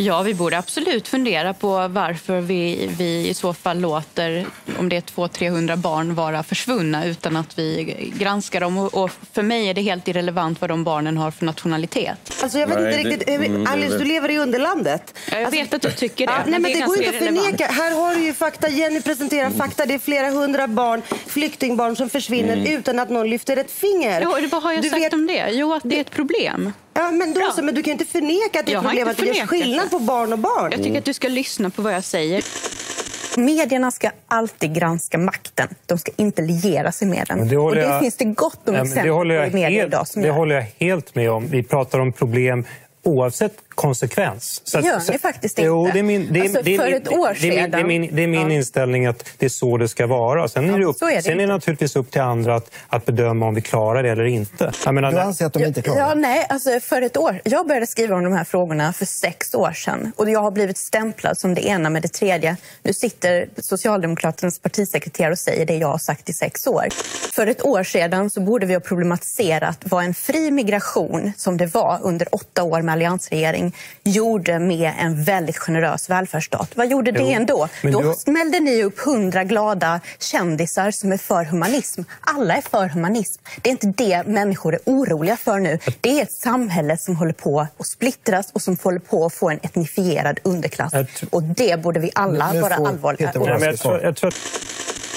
Ja, vi borde absolut fundera på varför vi, vi i så fall låter, om det är 200-300 barn, vara försvunna utan att vi granskar dem. Och, för mig är det helt irrelevant vad de barnen har för nationalitet. Alltså jag vet Nej, inte riktigt, det- eh, mm, Alice det- du lever i underlandet. Jag Alltså, vet att du tycker det, Ja, nej, men det, är går inte att förneka. Här har du ju fakta. Jenny presenterar fakta. Det är flera hundra barn, flyktingbarn som försvinner utan att någon lyfter ett finger. Jo, vad har jag Du sagt vet- om det? Jo, att det är ett problem. Ja, men, då så, men du kan inte förneka att det är ett problem att det görs skillnad på barn och barn. Jag tycker att du ska lyssna på vad jag säger. Medierna ska alltid granska makten. De ska inte liera sig med den. Men det och det jag- finns det gott om Ja, exempel på i media helt, idag. Som det gör. håller jag helt med om. Vi pratar om problem oavsett konsekvens. Så Det gör ni faktiskt Jo, inte. det är min, det Alltså, det för ett år det är sedan- min, det är min Ja. inställning att det är så det ska vara. Sen är det, upp, så är det sen är naturligtvis upp till andra att, att bedöma om vi klarar det eller inte. Jag menar, Du anser att de inte klarar Ja, det? nej, alltså för ett år. Jag började skriva om de här frågorna för sex år sedan. Och jag har blivit stämplad som det ena med det tredje. Nu sitter Socialdemokraternas partisekreterare och säger det jag har sagt i sex år. För ett år sedan så borde vi ha problematiserat vad en fri migration, som det var under åtta år med alliansregering, gjorde med en väldigt generös välfärdsstat. Vad gjorde det Jo, ändå? men Då du smällde ni upp hundra glada kändisar som är för humanism. Alla är för humanism. Det är inte det människor är oroliga för nu. Det är ett samhälle som håller på att splittras och som håller på att få en etnifierad underklass. Och det borde vi alla vara allvarliga Peter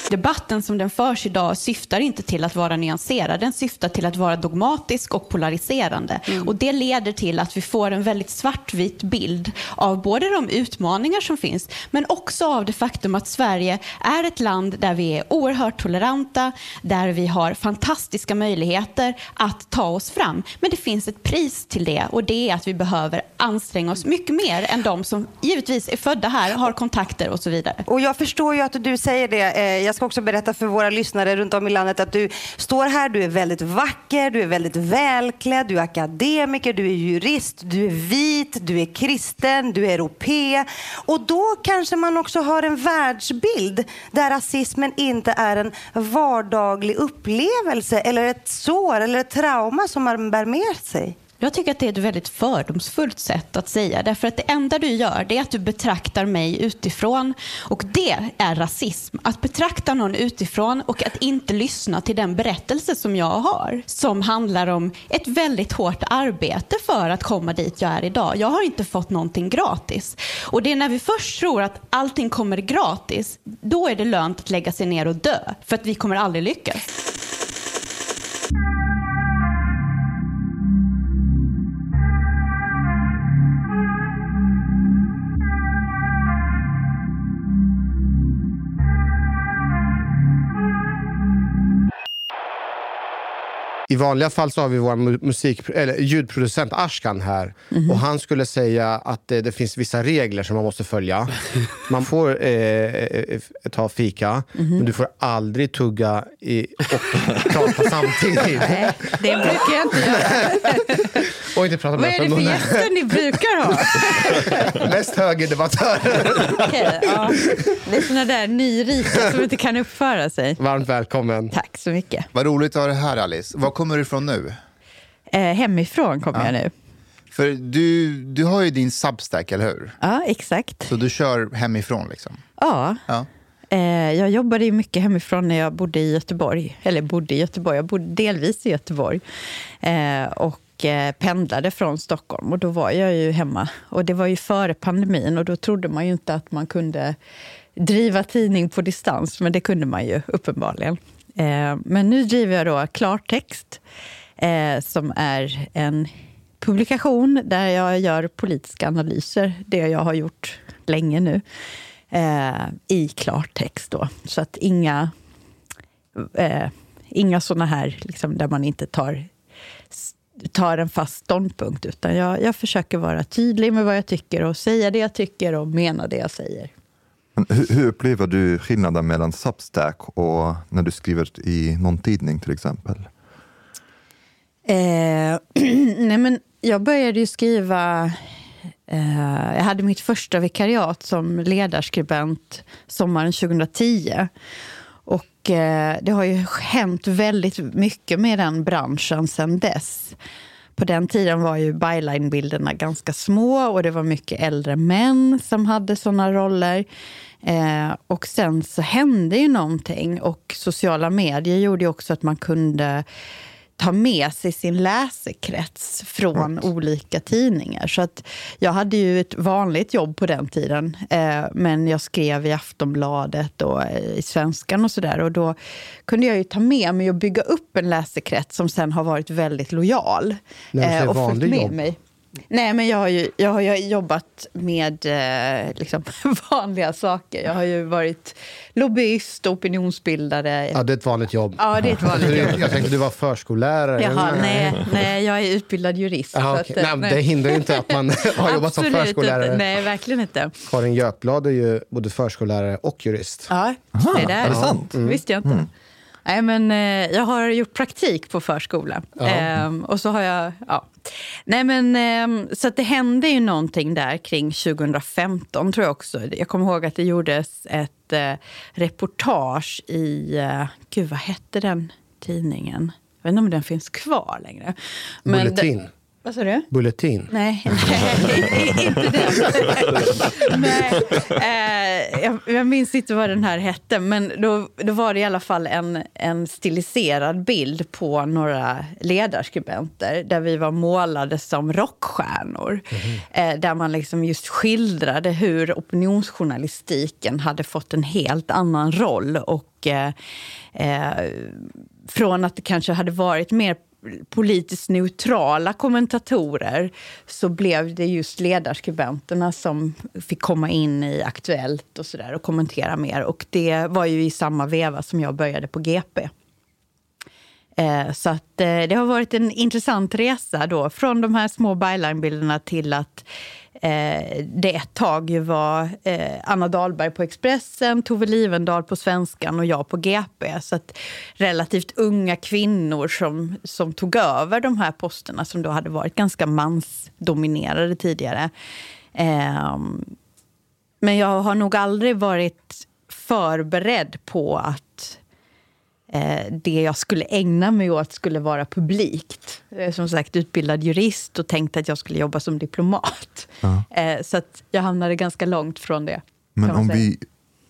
Debatten som den förs idag syftar inte till att vara nyanserad. Den syftar till att vara dogmatisk och polariserande. Och Det leder till att vi får en väldigt svartvit bild av både de utmaningar som finns men också av det faktum att Sverige är ett land där vi är oerhört toleranta, där vi har fantastiska möjligheter att ta oss fram. Men det finns ett pris till det och det är att vi behöver anstränga oss mycket mer än de som givetvis är födda här, har kontakter och så vidare. Och jag förstår ju att du säger det. Jag ska också berätta för våra lyssnare runt om i landet att du står här, du är väldigt vacker, du är väldigt välklädd, du är akademiker, du är jurist, du är vit, du är kristen, du är europé. Och då kanske man också har en världsbild där rasismen inte är en vardaglig upplevelse eller ett sår eller ett trauma som man bär med sig. Jag tycker att det är ett väldigt fördomsfullt sätt att säga. Därför att det enda du gör det är att du betraktar mig utifrån. Och det är rasism. Att betrakta någon utifrån och att inte lyssna till den berättelse som jag har. Som handlar om ett väldigt hårt arbete för att komma dit jag är idag. Jag har inte fått någonting gratis. Och det är när vi först tror att allting kommer gratis. Då är det lönt att lägga sig ner och dö. För att vi kommer aldrig lyckas. I vanliga fall så har vi vår mu- musik, eller ljudproducent Ashkan här. Mhm. Och Han skulle säga att det, det finns vissa regler som man måste följa. Man får eh, eh, ta fika, Mhm. men du får aldrig tugga i, och prata samtidigt. Nej, det brukar jag inte göra. Och inte prata Vad är det för gäster ni brukar ha? Mest högerdebattörer. Okej, ja. Det är såna där nyrika som inte kan uppföra sig. Varmt välkommen. Tack så mycket. Vad roligt att ha det här Alice. Var kommer du ifrån nu? Eh, hemifrån kommer Ja. jag nu. För du, du har ju din Substack, eller hur? Ja, exakt. Så du kör hemifrån liksom? Ja. Ja. Eh, jag jobbade ju mycket hemifrån när jag bodde i Göteborg. Eller bodde i Göteborg, jag bodde delvis i Göteborg. Eh, och eh, pendlade från Stockholm och då var jag ju hemma. Och det var ju före pandemin och då trodde man ju inte att man kunde driva tidning på distans, men det kunde man ju uppenbarligen. Eh, men nu driver jag då Klartext, eh, som är en publikation där jag gör politiska analyser, det jag har gjort länge nu, eh, i klartext. Då. Så att inga, inga såna här liksom, där man inte tar, tar en fast ståndpunkt, utan jag, jag försöker vara tydlig med vad jag tycker och säga det jag tycker och mena det jag säger. Men hur, hur upplever du skillnaden mellan Substack och när du skriver i någon tidning till exempel? Eh, nej men jag började ju skriva... Eh, jag hade mitt första vikariat som ledarskribent sommaren 2010. Och eh, det har ju hänt väldigt mycket med den branschen sedan dess. På den tiden var ju byline-bilderna ganska små och det var mycket äldre män som hade såna roller. Eh, och sen så hände ju någonting och sociala medier gjorde också att man kunde ta med sig sin läsekrets från olika tidningar. Så att jag hade ju ett vanligt jobb på den tiden, eh, men jag skrev i Aftonbladet och eh, i Svenskan och sådär. Och då kunde jag ju ta med mig och bygga upp en läsekrets som sen har varit väldigt lojal. Eh, och följt med jobb? mig. Nej, men jag har ju, jag har ju jobbat med eh, liksom, vanliga saker. Jag har ju varit lobbyist, opinionsbildare. Ja, det är ett vanligt jobb. Ja, det är ett vanligt jobb. Jag tänkte du var förskollärare. Jaha, nej, nej, jag är utbildad jurist. Jaha, så okej. att, nej, men det hindrar ju inte att man har jobbat som förskollärare. Inte. Nej, verkligen inte. Karin Götblad är ju både förskollärare och jurist. Ja, det där är det sant? Mm. visste jag inte. Nej, men eh, jag har gjort praktik på förskola. Ja. Ehm, och så har jag... Ja. Nej, men, ehm, så det hände ju någonting där kring 2015, tror jag också. Jag kommer ihåg att det gjordes ett eh, reportage i... Eh, gud, vad hette den tidningen? Jag vet inte om den finns kvar längre. Men Bulletin. Vad sa du? Bulletin. Nej, nej inte den. nej, eh, jag, jag minns inte vad den här hette, men då, då var det i alla fall en, en stiliserad bild på några ledarskribenter där vi var målade som rockstjärnor. Eh, där man liksom just skildrade hur opinionsjournalistiken hade fått en helt annan roll. och eh, eh, Från att det kanske hade varit mer politiskt neutrala kommentatorer så blev det just ledarskribenterna som fick komma in i Aktuellt och, så där och kommentera mer. Och det var ju i samma veva som jag började på GP. Eh, Så att eh, det har varit en intressant resa då, från de här små byline-bilderna till att eh, det ett tag ju var eh, Anna Dahlberg på Expressen, Tove Livendal på Svenskan och jag på GP. Så att relativt unga kvinnor som, som tog över de här posterna som då hade varit ganska mansdominerade tidigare. Eh, men jag har nog aldrig varit förberedd på att det jag skulle ägna mig åt skulle vara publikt. Är som sagt utbildad jurist och tänkte att jag skulle jobba som diplomat. Eh, så jag hamnade ganska långt från det. Men om säga. vi,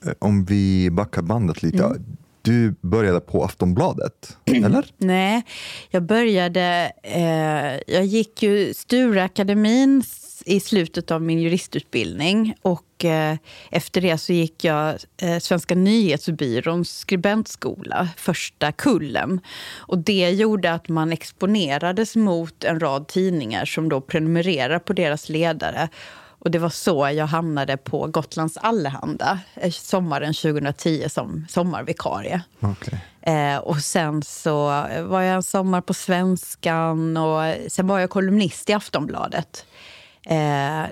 eh, om vi backar bandet lite. Mm. Du började på Aftonbladet, eller? Nej, jag började... Eh, jag gick ju Stureakademin i slutet av min juristutbildning. Och eh, efter det så gick jag eh, Svenska nyhetsbyråns skribentskola, första kullen. Och det gjorde att man exponerades mot en rad tidningar som då prenumererar på deras ledare. Och det var så jag hamnade på Gotlands Allehanda eh, sommaren 2010 som sommarvikarie. Okay. Eh, och sen så var jag en sommar på Svenskan och sen var jag kolumnist i Aftonbladet. Eh,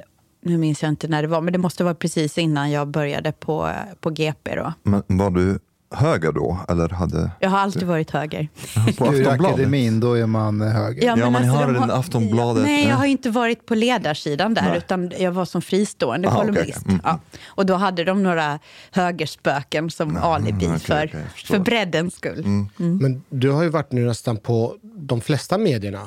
nu minns jag inte när det var, men det måste vara precis innan jag började på, på GP. Då. Men var du höger då? Eller hade... Jag har alltid varit höger. På I Aftonbladet? akademin, då är man höger. Ja, men ni alltså, har de en Aftonbladet. Nej, jag Ja. har inte varit på ledarsidan där, Nej. utan jag var som fristående Aha, kolumnist. okej. Mm. Ja. Och då hade de några högerspöken som alibi okej, för, okej, jag förstår. för breddens skull. Men du har ju varit nu nästan på de flesta medierna.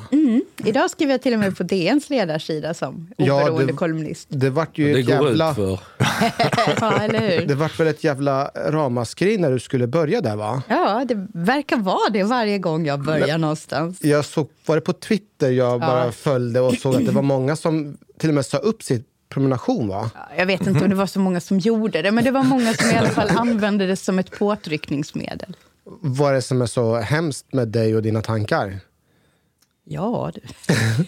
Idag skriver jag till och med på DNs ledarsida som Ja, oberoende det- kolumnist. Det vart ju Det ett går jävla... ut för. ja, eller hur? Det vart väl ett jävla ramaskri när du skulle börja där va? Ja, det verkar vara det varje gång jag börjar någonstans. Jag såg, var det på Twitter jag bara följde och såg att det var många som till och med sa upp sitt prenumeration va? Jag vet inte om det var så många som gjorde det, men det var många som i alla fall använde det som ett påtryckningsmedel. Vad är det som är så hemskt med dig och dina tankar? Ja, du.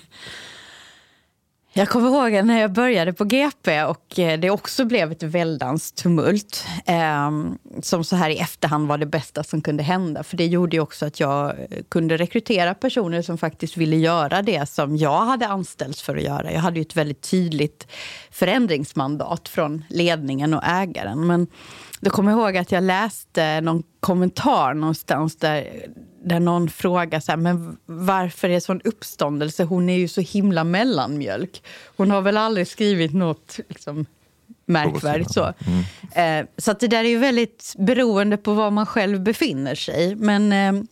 Jag kommer ihåg när jag började på GP och eh, det också blev ett väldans tumult. Eh, som så här i efterhand var det bästa som kunde hända. För det gjorde ju också att jag eh, kunde rekrytera personer som faktiskt ville göra det som jag hade anställts för att göra. Jag hade ju ett väldigt tydligt förändringsmandat från ledningen och ägaren. Men då kommer jag ihåg att jag läste någon kommentar någonstans där, där någon frågar så här, men varför är det sån uppståndelse? Hon är ju så himla mellanmjölk. Hon har väl aldrig skrivit något liksom, märkvärdigt så. Eh, så det där är ju väldigt beroende på var man själv befinner sig. Men eh,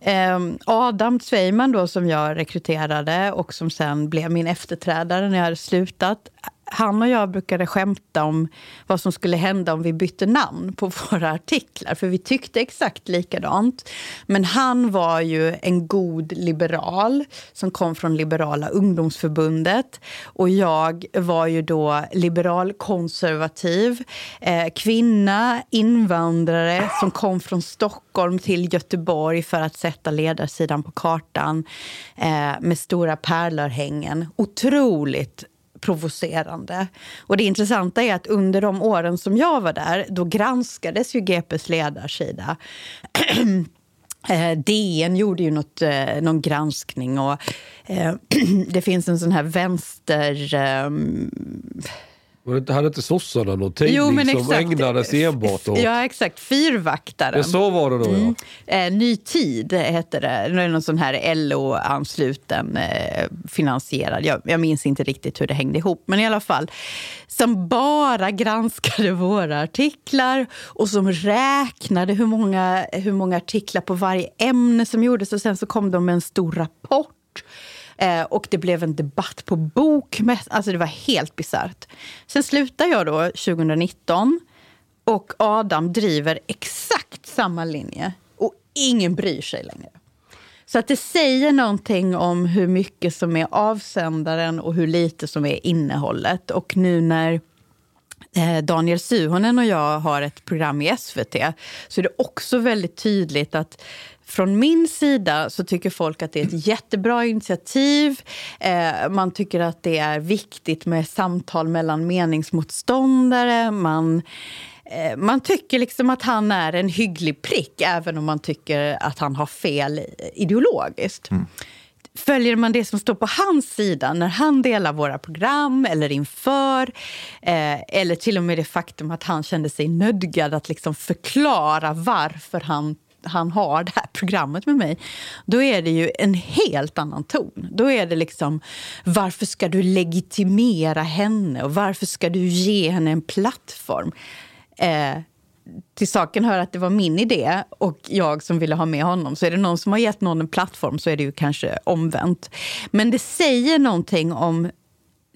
Eh, Adam Zweiman då, som jag rekryterade och som sen blev min efterträdare när jag hade slutat. Han och jag brukade skämta om vad som skulle hända om vi bytte namn på våra artiklar. För vi tyckte exakt likadant. Men han var ju en god liberal som kom från Liberala ungdomsförbundet. Och jag var ju då liberalkonservativ. eh, kvinna, invandrare som kom från Stockholm till Göteborg för att sätta ledarsidan på kartan eh, med stora pärlörhängen. Otroligt provocerande. Och det intressanta är att under de åren som jag var där, då granskades ju GPs ledarsida. Eh, DN gjorde ju något, eh, någon granskning och eh, det finns en sån här vänster... Ehm, det inte- Hade inte sossarna någon tidning Jo, men som exakt. ägnades enbart åt... Ja, exakt. Fyrvaktaren. Ja, så var det då, ja. Eh, Ny Tid hette det. Det är någon sån här LO-ansluten eh, finansierad. Jag, jag minns inte riktigt hur det hängde ihop. Men i alla fall. Som bara granskade våra artiklar och som räknade hur många, hur många artiklar på varje ämne som gjordes. Och sen så kom de med en stor rapport. Eh, och det blev en debatt på bokmässan. Alltså det var helt bisarrt. Sen slutade jag då 2019. Och Adam driver exakt samma linje. Och ingen bryr sig längre. Så att det säger någonting om hur mycket som är avsändaren och hur lite som är innehållet. Och nu när eh, Daniel Suhonen och jag har ett program i SVT så är det också väldigt tydligt att från min sida så tycker folk att det är ett jättebra initiativ. Eh, man tycker att det är viktigt med samtal mellan meningsmotståndare. Man, eh, man tycker liksom att han är en hygglig prick även om man tycker att han har fel ideologiskt. Följer man det som står på hans sida när han delar våra program eller inför eh, eller till och med det faktum att han kände sig nödgad att liksom förklara varför han han har det här programmet med mig, då är det ju en helt annan ton. Då är det liksom, varför ska du legitimera henne och varför ska du ge henne en plattform? Eh, till saken hör att det var min idé och jag som ville ha med honom. Så är det någon som har gett någon en plattform så är det ju kanske omvänt. Men det säger någonting om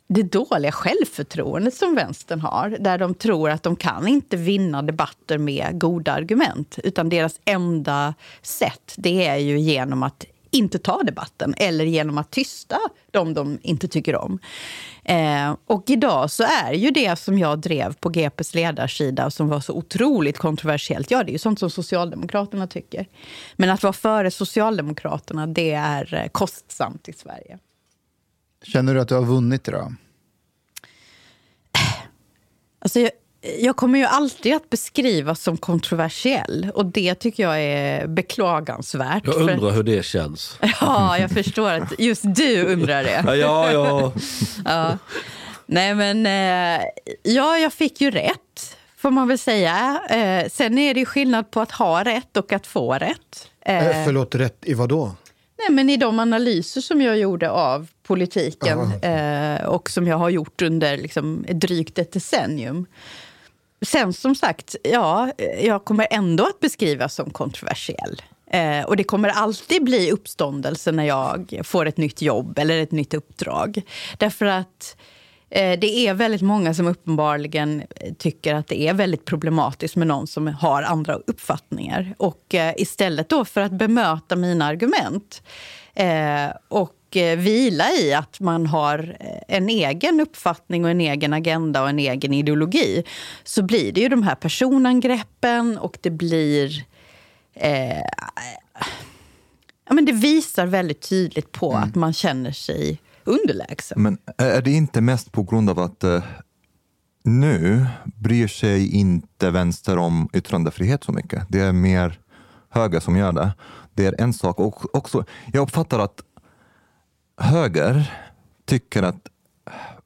det dåliga självförtroendet som vänstern har. Där de tror att de kan inte vinna debatter med goda argument. Utan deras enda sätt det är ju genom att inte ta debatten eller genom att tysta de de inte tycker om. Eh, och idag så är ju det som jag drev på GPs ledarsida och som var så otroligt kontroversiellt, ja det är ju sånt som Socialdemokraterna tycker. Men att vara före Socialdemokraterna, det är eh, kostsamt i Sverige. Känner du att du har vunnit idag? Alltså jag, jag kommer ju alltid att beskrivas som kontroversiell och det tycker jag är beklagansvärt. Jag för- undrar hur det känns. Ja, jag förstår att just du undrar det. Ja, ja. ja. Ja. Nej, men eh, ja, jag fick ju rätt, får man väl säga. Eh, sen är det ju skillnad på att ha rätt och att få rätt. Eh, förlåt, rätt i vad då? Nej, men I de analyser som jag gjorde av politiken eh, och som jag har gjort under liksom, drygt ett decennium. Sen som sagt, ja, jag kommer ändå att beskrivas som kontroversiell. Eh, och det kommer alltid bli uppståndelse när jag får ett nytt jobb eller ett nytt uppdrag. Därför att eh, det är väldigt många som uppenbarligen tycker att det är väldigt problematiskt med någon som har andra uppfattningar. Och eh, istället då för att bemöta mina argument eh, och eh, vila i att man har eh, en egen uppfattning och en egen agenda och en egen ideologi så blir det ju de här personangreppen och det blir... Eh, ja, men det visar väldigt tydligt på att man känner sig underlägsen. Men är det inte mest på grund av att eh, nu bryr sig inte vänster om yttrandefrihet så mycket. Det är mer höger som gör det. Det är en sak. Och också, jag uppfattar att höger tycker att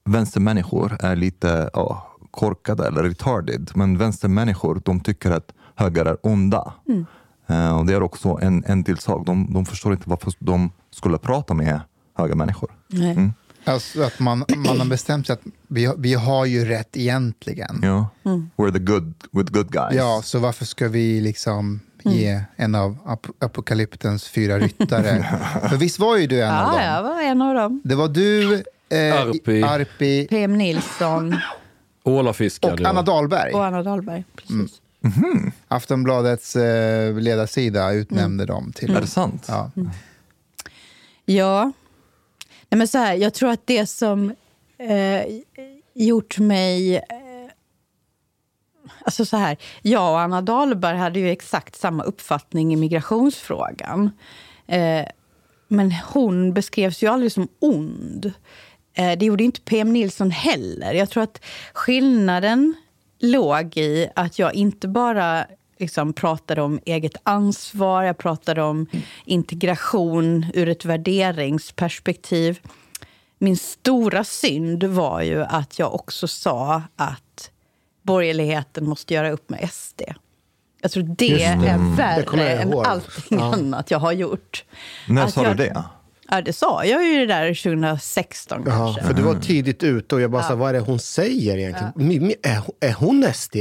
vänstermänniskor är lite ja, korkade eller retarded. Men vänstermänniskor de tycker att höger är onda. Mm. Eh, och det är också en, en till sak. De, de förstår inte varför de skulle prata med högermänniskor. Nej. Mm. Alltså att man, man har bestämt sig att vi, har- vi har ju rätt egentligen. Ja. Mm. We're the good, we're the good guys. Ja, så varför ska vi liksom ge en av ap apokalyptens fyra ryttare? För visst var ju du en av Ja, dem? jag var en av dem. Det var du, eh, Arpi. Arpi PM Nilsson Ålafiskar. och Anna Dahlberg. och Anna Dahlberg. Precis. Aftonbladets eh, ledarsida utnämnde dem till... Är det sant? Ja. Ja. Nej, men så här, jag tror att det som eh, gjort mig... Alltså så här, jag och Anna Dahlberg hade ju exakt samma uppfattning i migrationsfrågan. Eh, men hon beskrevs ju aldrig som ond. Eh, det gjorde inte PM Nilsson heller. Jag tror att skillnaden låg i att jag inte bara liksom pratade om eget ansvar, jag pratade om integration ur ett värderingsperspektiv. Min stora synd var ju att jag också sa att borgerligheten måste göra upp med SD. Jag tror det, det. är Mm. Det värre jag än allting Ja. annat jag har gjort. När Att sa jag- du det? Ja, det sa jag ju det där 2016 Ja, kanske. för du var tidigt ute och jag bara, så, här, vad är det hon säger egentligen? Mi- Är, är hon SD?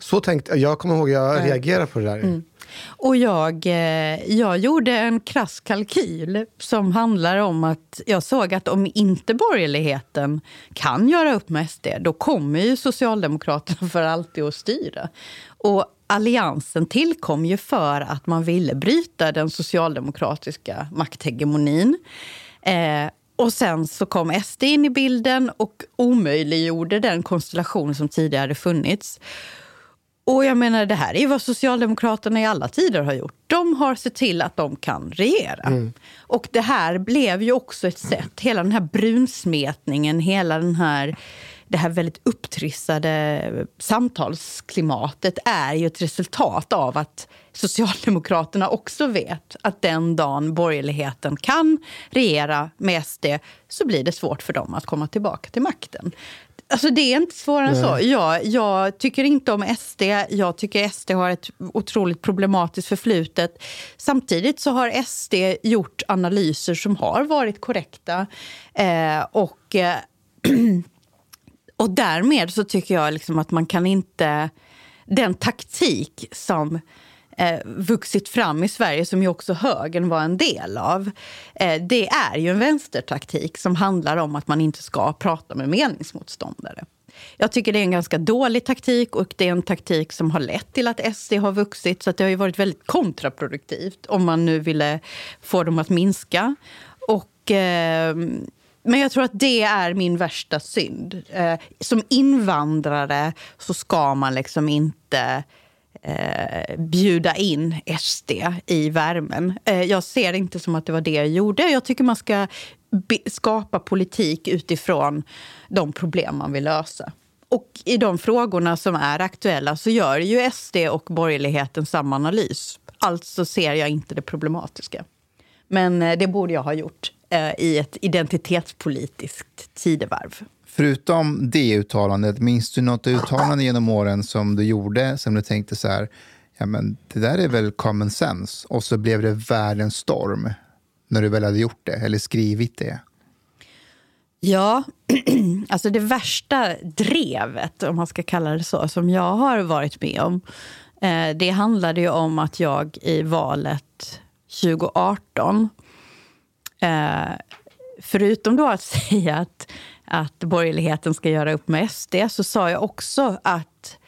Så tänkte jag. kommer ihåg, jag reagerade på det där. Och jag, eh, jag gjorde en krass kalkyl som handlar om att jag såg att om inte borgerligheten kan göra upp med SD, då kommer ju Socialdemokraterna för alltid att styra. Och Alliansen tillkom ju för att man ville bryta den socialdemokratiska makthegemonin. Eh, och sen så kom SD in i bilden och omöjliggjorde den konstellation som tidigare hade funnits. Och jag menar, det här är vad Socialdemokraterna i alla tider har gjort. De har sett till att de kan regera. Och det här blev ju också ett sätt, hela den här brunsmetningen, hela den här, det här väldigt upptrissade samtalsklimatet är ju ett resultat av att Socialdemokraterna också vet att den dagen borgerligheten kan regera med SD så blir det svårt för dem att komma tillbaka till makten. Alltså det är inte svårare än så. Jag, jag tycker inte om SD. Jag tycker SD har ett otroligt problematiskt förflutet. Samtidigt så har SD gjort analyser som har varit korrekta. Eh, och, eh, och därmed så tycker jag liksom att man kan inte... Den taktik som eh, vuxit fram i Sverige, som ju också högern var en del av. Eh, det är ju en vänstertaktik som handlar om att man inte ska prata med meningsmotståndare. Jag tycker det är en ganska dålig taktik och det är en taktik som har lett till att SD har vuxit. Så att det har ju varit väldigt kontraproduktivt om man nu ville få dem att minska. Och... Eh, men jag tror att det är min värsta synd. Eh, som invandrare så ska man liksom inte eh, bjuda in SD i värmen. Eh, jag ser det inte som att det var det jag gjorde. Jag tycker man ska skapa politik utifrån de problem man vill lösa. och i de frågorna som är aktuella så gör ju SD och borgerligheten samma analys. Alltså ser jag inte det problematiska. Men eh, det borde jag ha gjort eh, i ett identitetspolitiskt tidevarv. Förutom det uttalandet, minns du något uttalande genom åren som du gjorde som du tänkte så här, ja men det där är väl common sense och så blev det världens storm när du väl hade gjort det eller skrivit det? Ja, alltså det värsta drevet, om man ska kalla det så, som jag har varit med om, eh, det handlade ju om att jag i valet 2018, eh, förutom då att säga att, att borgerligheten ska göra upp med SD, så sa jag också att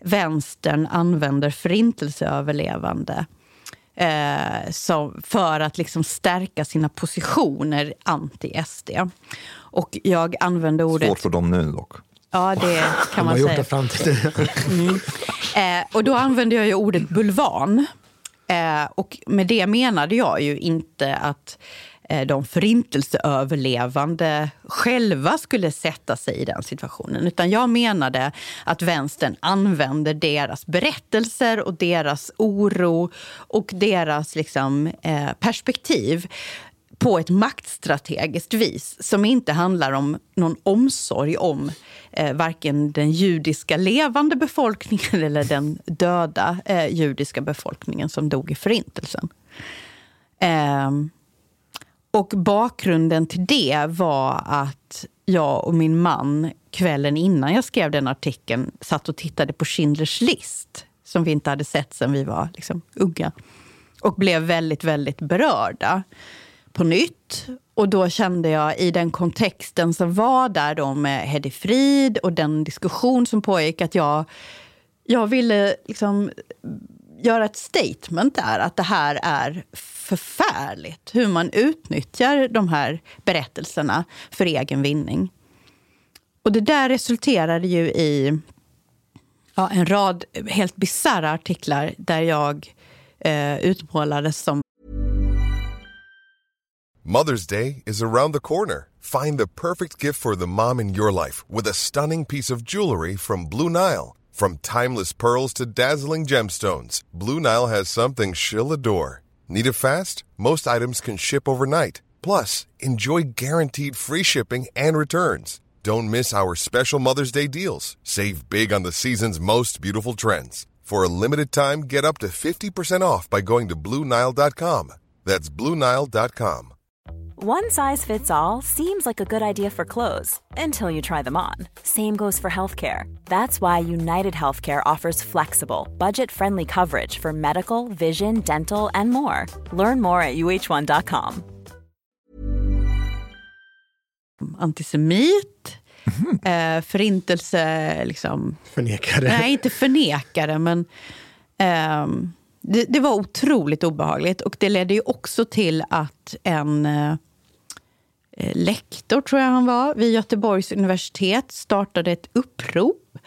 vänstern använder förintelseöverlevande eh, som, för att liksom stärka sina positioner anti-SD. Och jag använde ordet... Svårt för dem nu dock. Ja, det kan man De säga. det fram till. Mm. Eh, och då använde jag ju ordet bulvan. Eh, och med det menade jag ju inte att Eh, de förintelseöverlevande själva skulle sätta sig i den situationen. Utan jag menade att vänstern använder deras berättelser och deras oro och deras liksom, eh, perspektiv på ett maktstrategiskt vis som inte handlar om någon omsorg om eh, varken den judiska levande befolkningen eller den döda eh, judiska befolkningen som dog i Förintelsen. Eh, och bakgrunden till det var att jag och min man kvällen innan jag skrev den artikeln satt och tittade på Schindler's list som vi inte hade sett sen vi var liksom, unga. Och blev väldigt, väldigt berörda på nytt. Och då kände jag i den kontexten som var där då med Hedi Frid och den diskussion som pågick att jag, jag ville liksom göra ett statement där att det här är förfärligt. Hur man utnyttjar de här berättelserna för egen vinning. Och det där resulterade ju i ja, en rad helt bisarra artiklar där jag eh, utmålades som Mother's Day is around the corner. Find the perfect gift for the mom in your life with a stunning piece of jewelry from Blue Nile. From timeless pearls to dazzling gemstones, Blue Nile has something she'll adore. Need it fast? Most items can ship overnight. Plus, enjoy guaranteed free shipping and returns. Don't miss our special Mother's Day deals. Save big on the season's most beautiful trends. For a limited time, get up to 50% off by going to BlueNile.com. That's BlueNile.com. One size fits all seems like a good idea for clothes until you try them on. Same goes for healthcare. That's why United Healthcare offers flexible, budget friendly coverage for medical, vision, dental, and more. Learn more at uh1.com. antisemit, eh, förintelse... Liksom, Förnekare. Nej, inte förnekare, men ehm, det, det var otroligt obehagligt. Och det ledde ju också till att en eh, lektor, tror jag han var, vid Göteborgs universitet startade ett upprop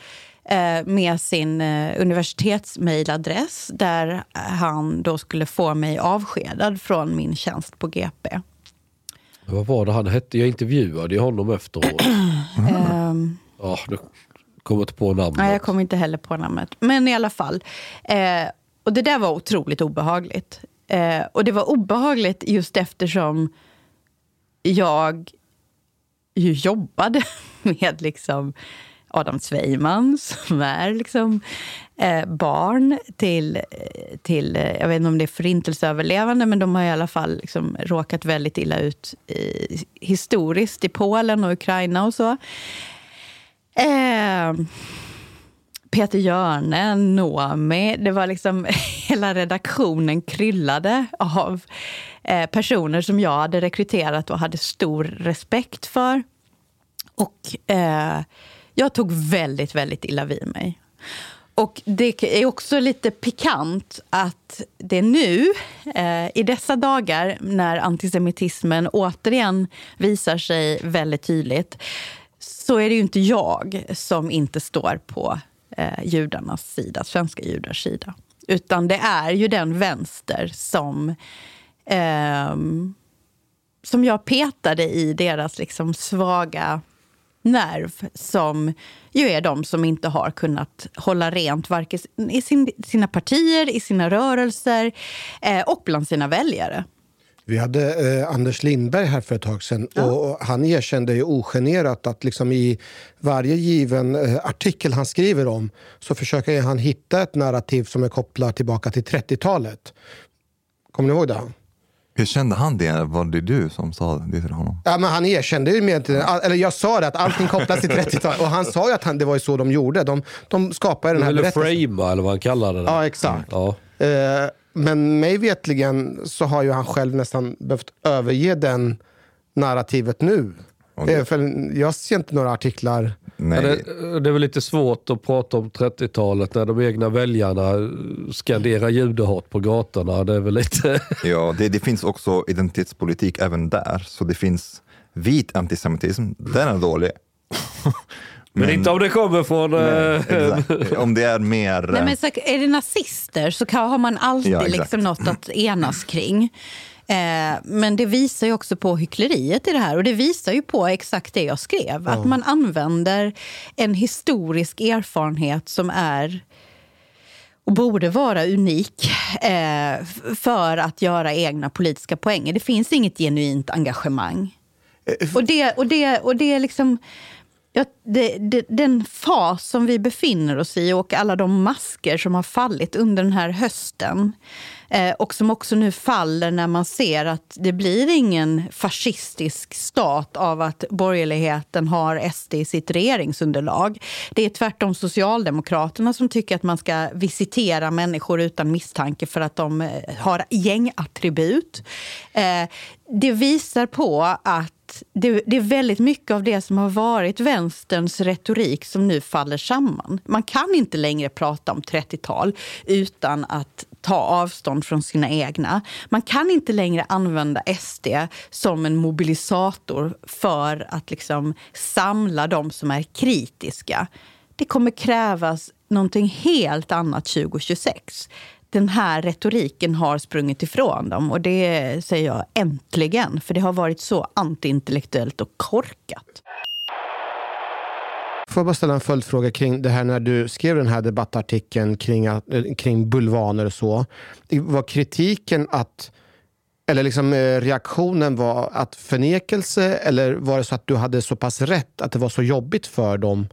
eh, med sin eh, universitetsmailadress där han då skulle få mig avskedad från min tjänst på GP. Vad var det han hette? Jag intervjuade ju honom efteråt. Ehm, Ja, du kommer inte på namnet. Nej, jag kommer inte heller på namnet. Men i alla fall. Eh, och det där var otroligt obehagligt. Eh, och det var obehagligt just eftersom jag ju jobbade med liksom Adam Sveiman som är liksom, eh, barn till, till, eh, jag vet inte om det är förintelseöverlevande, men de har i alla fall liksom råkat väldigt illa ut i, historiskt i Polen och Ukraina och så. Eh, Peter Hjörne, Noomi. Det var liksom hela redaktionen kryllade av eh, personer som jag hade rekryterat och hade stor respekt för. Och eh, jag tog väldigt, väldigt illa vid mig. Och det är också lite pikant att det nu, eh, i dessa dagar när antisemitismen återigen visar sig väldigt tydligt, så är det ju inte jag som inte står på eh, judarnas sida, svenska judars sida. Utan det är ju den vänster som, eh, som jag petade i deras liksom svaga nerv som ju är de som inte har kunnat hålla rent varken i sin, sina partier, i sina rörelser eh, och bland sina väljare. Vi hade eh, Anders Lindberg här för ett tag sedan ja. och han erkände ju ogenerat att liksom i varje given eh, artikel han skriver om så försöker han hitta ett narrativ som är kopplat tillbaka till 30-talet. Kommer ni ihåg det? Erkände han det? Var det du som sa det till honom? Ja, men han erkände ju med, eller jag sa det att allting kopplas till 30-talet och han sa ju att han, det var så de gjorde. De, de skapade den här eller berättelsen. Eller frama eller vad han kallade det. Ja, exakt. Ja. Eh, men mig vetligen så har ju han själv nästan behövt överge den narrativet nu. Okay. För jag ser inte några artiklar. Nej. Det, det, är väl lite svårt att prata om 30-talet när de egna väljarna skanderar judehat på gatorna. Det är väl lite... ja, det, det finns också identitetspolitik även där. Så det finns vit antisemitism, den är dålig. Men, inte om det kommer från... Nej, om det är mer... Nej, men så är det nazister så har man alltid ja, liksom något att enas kring. Eh, men det visar ju också på hyckleriet i det här. Och det visar ju på exakt det jag skrev. Att man använder en historisk erfarenhet som är och borde vara unik eh, för att göra egna politiska poänger. Det finns inget genuint engagemang. Eh, och det, och det, och det är liksom Ja, det, det, den fas som vi befinner oss i och alla de masker som har fallit under den här hösten eh, och som också nu faller när man ser att det blir ingen fascistisk stat av att borgerligheten har SD i sitt regeringsunderlag. Det är tvärtom Socialdemokraterna som tycker att man ska visitera människor utan misstanke för att de eh, har gängattribut. Eh, det visar på att det, det, är väldigt mycket av det som har varit vänsterns retorik som nu faller samman. Man kan inte längre prata om 30-tal utan att ta avstånd från sina egna. Man kan inte längre använda SD som en mobilisator för att liksom samla de som är kritiska. Det kommer krävas någonting helt annat 2026 den här retoriken har sprungit ifrån dem. Och det säger jag äntligen, för det har varit så antiintellektuellt och korkat. Får jag bara ställa en följdfråga kring det här när du skrev den här debattartikeln kring, eh, kring bulvaner och så. Var kritiken att eller liksom eh, reaktionen var att förnekelse eller var det så att du hade så pass rätt att det var så jobbigt för dem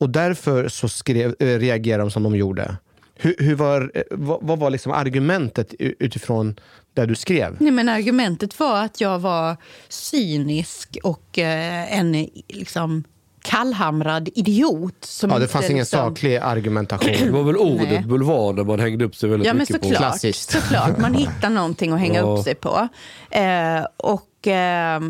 och därför så skrev, eh, reagerade de som de gjorde? Hur, hur var, eh, vad, vad, var liksom argumentet utifrån det du skrev? Nej, men argumentet var att jag var cynisk och eh, en liksom, kallhamrad idiot. Som ja, det fanns ingen liksom... saklig argumentation. Det var väl ordet bulvaner man hängde upp sig väldigt ja, mycket men såklart, på. Såklart, man hittar någonting att hänga ja. upp sig på. Eh, och... Eh,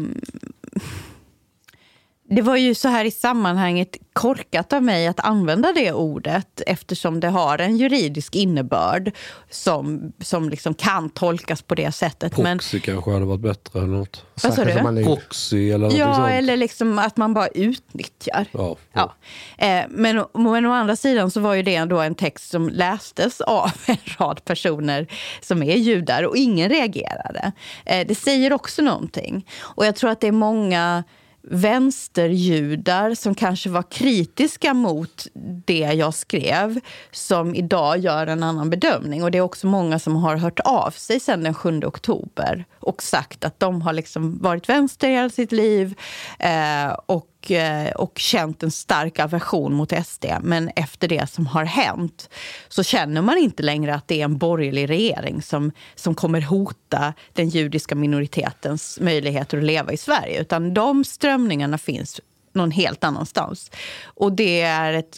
det var ju så här i sammanhanget korkat av mig att använda det ordet eftersom det har en juridisk innebörd som, som liksom kan tolkas på det sättet. Proxy Men, kanske hade varit bättre eller något. Vad sa du? Proxy eller Ja, sånt. eller liksom att man bara utnyttjar. Ja, ja. ja. Eh, men, men å andra sidan så var ju det ändå en text som lästes av en rad personer som är judar och ingen reagerade. Eh, det säger också någonting. Och jag tror att det är många vänsterjudar som kanske var kritiska mot det jag skrev som idag gör en annan bedömning. Och Det är också många som har hört av sig sen den 7 oktober och sagt att de har liksom varit vänster i hela sitt liv eh, och och, eh, och känt en stark aversion mot SD. Men efter det som har hänt så känner man inte längre att det är en borgerlig regering som, som kommer hota den judiska minoritetens möjligheter att leva i Sverige. Utan de strömningarna finns någon helt annanstans. Och det är ett,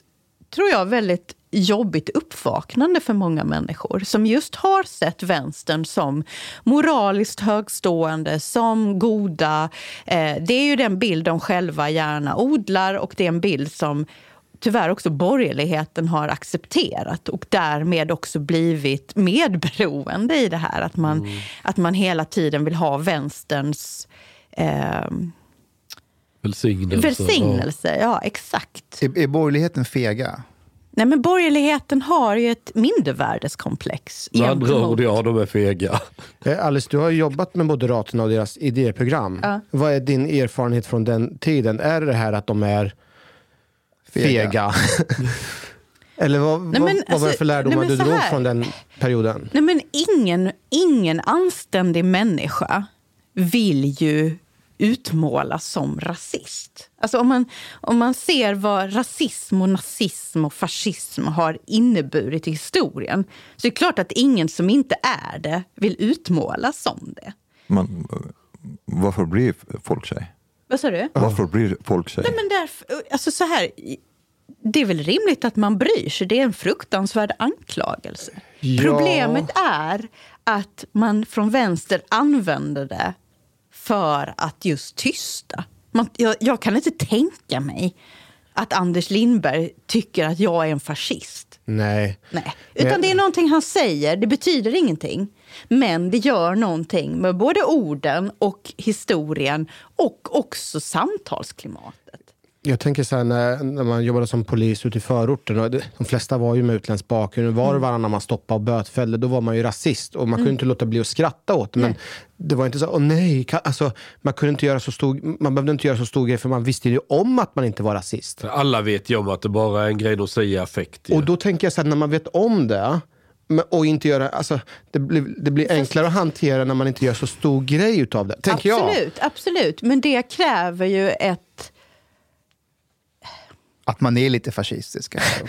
tror jag, väldigt jobbigt uppvaknande för många människor som just har sett vänstern som moraliskt högstående, som goda. Eh, det är ju den bild de själva gärna odlar och det är en bild som tyvärr också borgerligheten har accepterat och därmed också blivit medberoende i det här. Att man, mm. att man hela tiden vill ha vänsterns eh, Välsignelse. Välsignelse, ja, ja exakt. Är, är borgerligheten fega? Nej, men borgerligheten har ju ett mindervärdeskomplex. Med andra ord, ja, de är fega. Eh, Alice, du har jobbat med Moderaterna och deras idéprogram. Ja. Vad är din erfarenhet från den tiden? Är det här att de är Fega. fega? Eller vad, Nej, vad, men vad var det alltså, för lärdomar nej, du drog här. från den perioden? Nej, men ingen, ingen anständig människa vill ju utmålas som rasist. Alltså om, man, om man ser vad rasism och nazism och fascism har inneburit i historien så är det klart att ingen som inte är det vill utmålas som det. Men, eh, varför blir folk tjej? Vad sa du? Varför blir folk tjej? Nej, men därför, alltså så här, det är väl rimligt att man bryr sig. Det är en fruktansvärd anklagelse. Ja. Problemet är att man från vänster använder det för att just tysta. Man, jag, jag kan inte tänka mig att Anders Lindberg tycker att jag är en fascist. Nej. Nej. Utan det är någonting han säger, det betyder ingenting. Men det gör någonting med både orden och historien och också samtalsklimatet. Jag tänker så här när, när man jobbade som polis ute i förorten. Och det, de flesta var ju med utländsk bakgrund. Var och varannan man stoppade och bötfällde, då var man ju rasist. Och man kunde inte låta bli att skratta åt det. Men det var inte så, åh nej. Kan, alltså, man, kunde inte göra så stor, man behövde inte göra så stor grej för man visste ju om att man inte var rasist. Alla vet ju om att det bara är en grej de säger i affekt. ju. Och då tänker jag så här, när man vet om det men- och inte göra, alltså, det, blir, det blir enklare att hantera när man inte gör så stor grej utav det. Tänker jag. absolut, absolut. Men det kräver ju ett... Att man är lite fascistisk.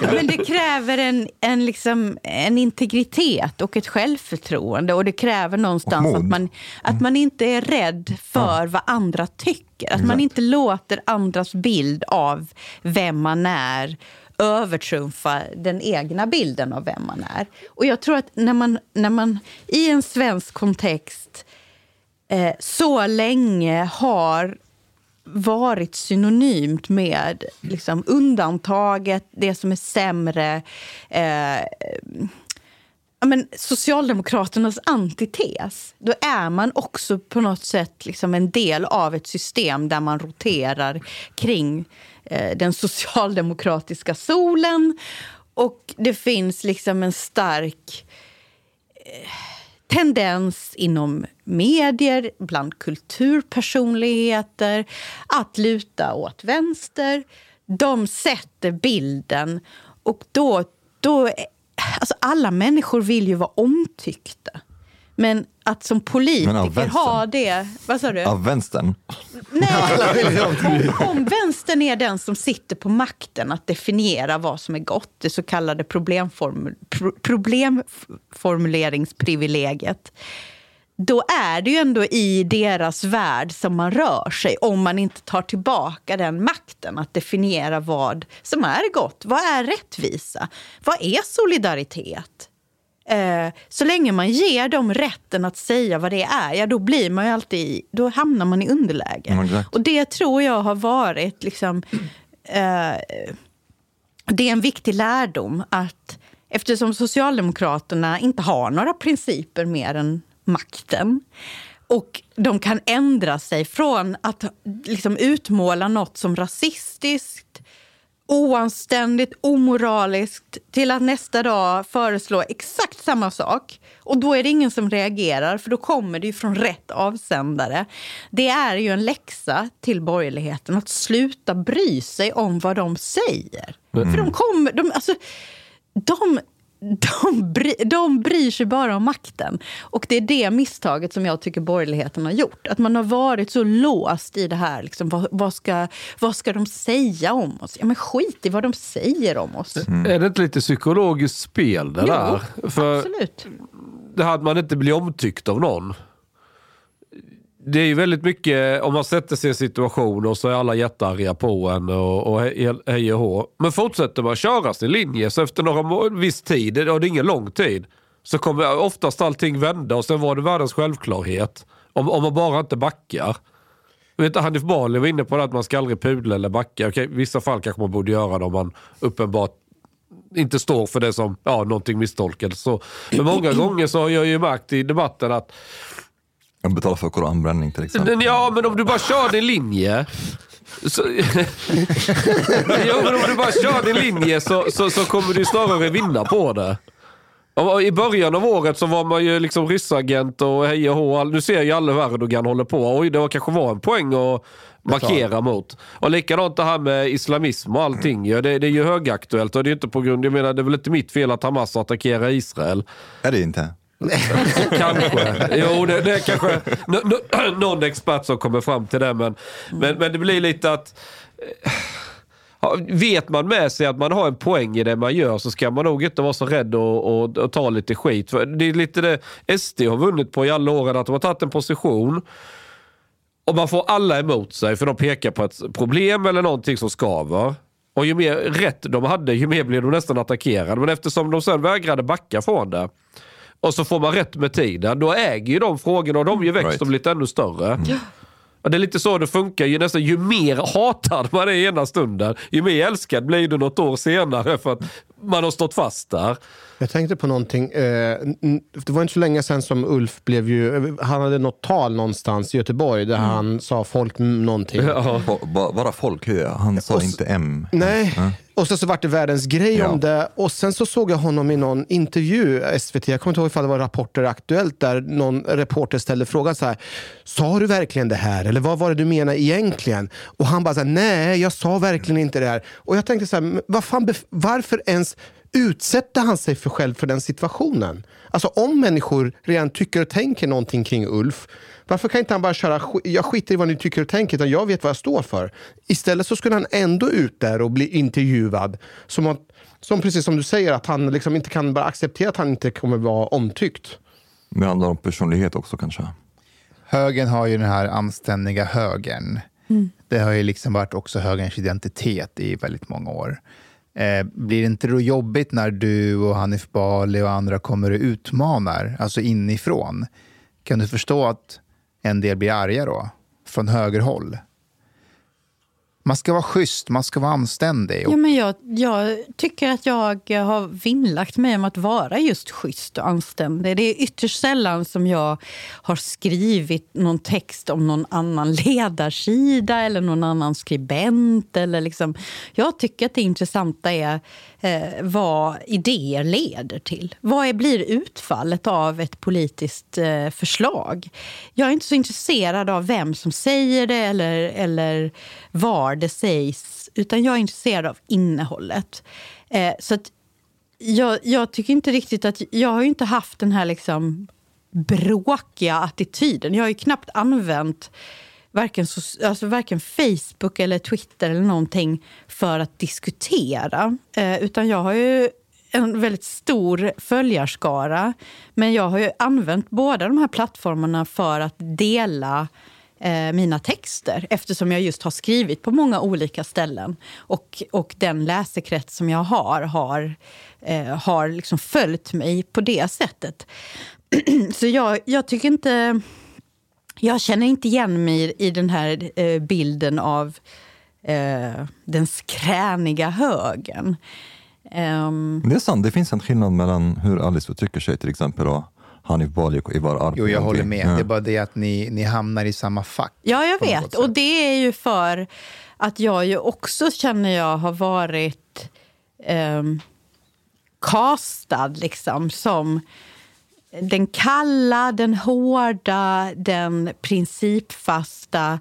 Men det kräver en, en, liksom, en integritet och ett självförtroende. Och det kräver någonstans att man, att man inte är rädd för vad andra tycker. Att man inte låter andras bild av vem man är övertrumfa den egna bilden av vem man är. Och jag tror att när man, när man i en svensk kontext eh, så länge har varit synonymt med liksom, undantaget, det som är sämre. Eh, ja, men, Socialdemokraternas antites. Då är man också på något sätt liksom en del av ett system där man roterar kring eh, den socialdemokratiska solen. Och det finns liksom en stark eh, tendens inom medier, bland kulturpersonligheter att luta åt vänster. De sätter bilden och då... då alltså alla människor vill ju vara omtyckta. Men att som politiker ha det... Vad sa du? Av vänstern? Nej, om, om vänstern är den som sitter på makten att definiera vad som är gott, det så kallade problemform, pro, problemformuleringsprivilegiet, då är det ju ändå i deras värld som man rör sig om man inte tar tillbaka den makten att definiera vad som är gott. Vad är rättvisa? Vad är solidaritet? Eh, så länge man ger dem rätten att säga vad det är, ja, då blir man alltid, då hamnar man i underläge. Exakt. Och det tror jag har varit liksom, eh, det är en viktig lärdom att eftersom Socialdemokraterna inte har några principer mer än makten och de kan ändra sig från att liksom utmåla något som rasistiskt oanständigt, omoraliskt till att nästa dag föreslå exakt samma sak. Och då är det ingen som reagerar, för då kommer det ju från rätt avsändare. Det är ju en läxa till borgerligheten att sluta bry sig om vad de säger. För de kommer... De, alltså, de, de, bry, de bryr sig bara om makten. Och det är det misstaget som jag tycker borgerligheten har gjort. Att man har varit så låst i det här. Liksom, vad, vad, ska, vad ska de säga om oss? Ja, men skit i vad de säger om oss. Är det inte lite psykologiskt spel det Jo, där? För Absolut. det här att man inte blir omtyckt av någon. Det är ju väldigt mycket, om man sätter sig i en situation och så är alla jättearga på en och, och he- hej och hå. Men fortsätter man köra sin linje så efter några viss tid, och det är ingen lång tid, så kommer oftast allting vända och sen var det världens självklarhet. Om, om man bara inte backar. Vet, Hanif Bali var inne på det att man ska aldrig pudla eller backa. Okej, I vissa fall kanske man borde göra det om man uppenbart inte står för det som ja, någonting misstolkat. Men många gånger så har jag ju märkt i debatten att jag betalar för koranbränning till exempel. ja, men om du bara kör din linje Så, jo, men om du bara kör din linje så, så, så kommer du snarare vinna på det. I början av året så var man ju liksom ryssagent och hej och hå. Nu ser ju alla hur Erdogan håller på. Oj, det kanske var en poäng att markera mot. Och likadant det här med islamism och allting. Ja, det, det är ju högaktuellt och det är inte på grund, jag menar det är väl inte mitt fel att Hamas attackerar Israel. Är det inte? Kanske. Jo, det, det är kanske någon expert som kommer fram till det. Men, men, men det blir lite att... Eh, vet man med sig att man har en poäng i det man gör så ska man nog inte vara så rädd och, och, och ta lite skit. För det är lite det SD har vunnit på i alla åren, att de har tagit en position och man får alla emot sig för de pekar på ett problem eller någonting som skaver. Och ju mer rätt de hade, ju mer blev de nästan attackerade. Men eftersom de sen vägrade backa från det och så får man rätt med tiden, då äger ju de frågorna och de har ju växt Right. och blivit ännu större. Och det är lite så det funkar. Ju, nästan, ju mer hatad man är ena stunden, ju mer älskad blir du något år senare för att man har stått fast där. Jag tänkte på någonting. Eh, det var inte så länge sedan som Ulf blev ju... Han hade något tal någonstans i Göteborg där han sa folk någonting. Ba- Bara folk, hur är- han sa inte M. Nej. Och så, så vart det världens grej Ja. om det. Och sen så såg jag honom i någon intervju, SVT, jag kommer inte ihåg ifall det var Rapporter Aktuellt, där någon reporter ställde frågan så här. Sa du verkligen det här? Eller vad var det du menade egentligen? Och han bara så här, nej, jag sa verkligen inte det här. Och jag tänkte så här, vad fan, varför ens utsätter han sig för själv för den situationen? Alltså om människor redan tycker och tänker någonting kring Ulf, varför kan inte han bara köra, "Sk- jag skiter i vad ni tycker och tänker, utan jag vet vad jag står för. Istället så skulle han ändå ut där och bli intervjuad. Som, att, som precis som du säger, att han liksom inte kan bara acceptera att han inte kommer vara omtyckt. Det handlar om personlighet också kanske. Högern har ju den här anständiga högern. Det har ju liksom varit också högerns identitet i väldigt många år. Eh, blir det inte då jobbigt när du och Hanif Bali och andra kommer och utmanar, alltså inifrån? Kan du förstå att en del blir arga då, från högerhåll? Man ska vara schysst, man ska vara anständig. Och Ja, men jag, jag tycker att jag har vinnlagt mig om att vara just schysst och anständig. Det är ytterst sällan som jag har skrivit någon text om någon annan ledarsida eller någon annan skribent. Eller liksom. Jag tycker att det intressanta är eh, vad idéer leder till. Vad är, blir utfallet av ett politiskt eh, förslag? Jag är inte så intresserad av vem som säger det eller, eller var det sägs, utan jag är intresserad av innehållet. Eh, så att jag, jag tycker inte riktigt att... Jag har ju inte haft den här liksom bråkiga attityden. Jag har ju knappt använt varken, so- alltså varken Facebook eller Twitter eller någonting för att diskutera. Eh, utan jag har ju en väldigt stor följarskara. Men jag har ju använt båda de här plattformarna för att dela eh, mina texter eftersom jag just har skrivit på många olika ställen. Och, och den läsekrets som jag har har, eh, har liksom följt mig på det sättet. Så jag, jag tycker inte... Jag känner inte igen mig i den här eh, bilden av eh, den skräniga högen. Um, Det är sant, det finns en skillnad mellan hur Alice uttrycker sig till exempel och Hanif Bali och Ivar Arpi. Jo, jag håller med. Ja. Det är bara det att ni, ni hamnar i samma fack. Ja, jag vet. Och det är ju för att jag ju också känner jag har varit um, castad liksom som den kalla, den hårda, den principfasta.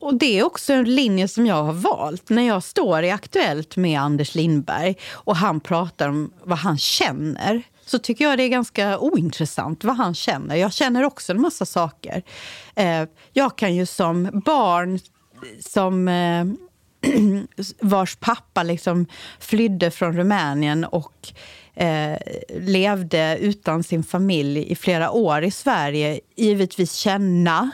Och Det är också en linje som jag har valt. När jag står i Aktuellt med Anders Lindberg och han pratar om vad han känner så tycker jag det är ganska ointressant vad han känner. Jag känner också en massa saker. Eh, jag kan ju som barn som eh, vars pappa liksom flydde från Rumänien och eh, levde utan sin familj i flera år i Sverige givetvis känna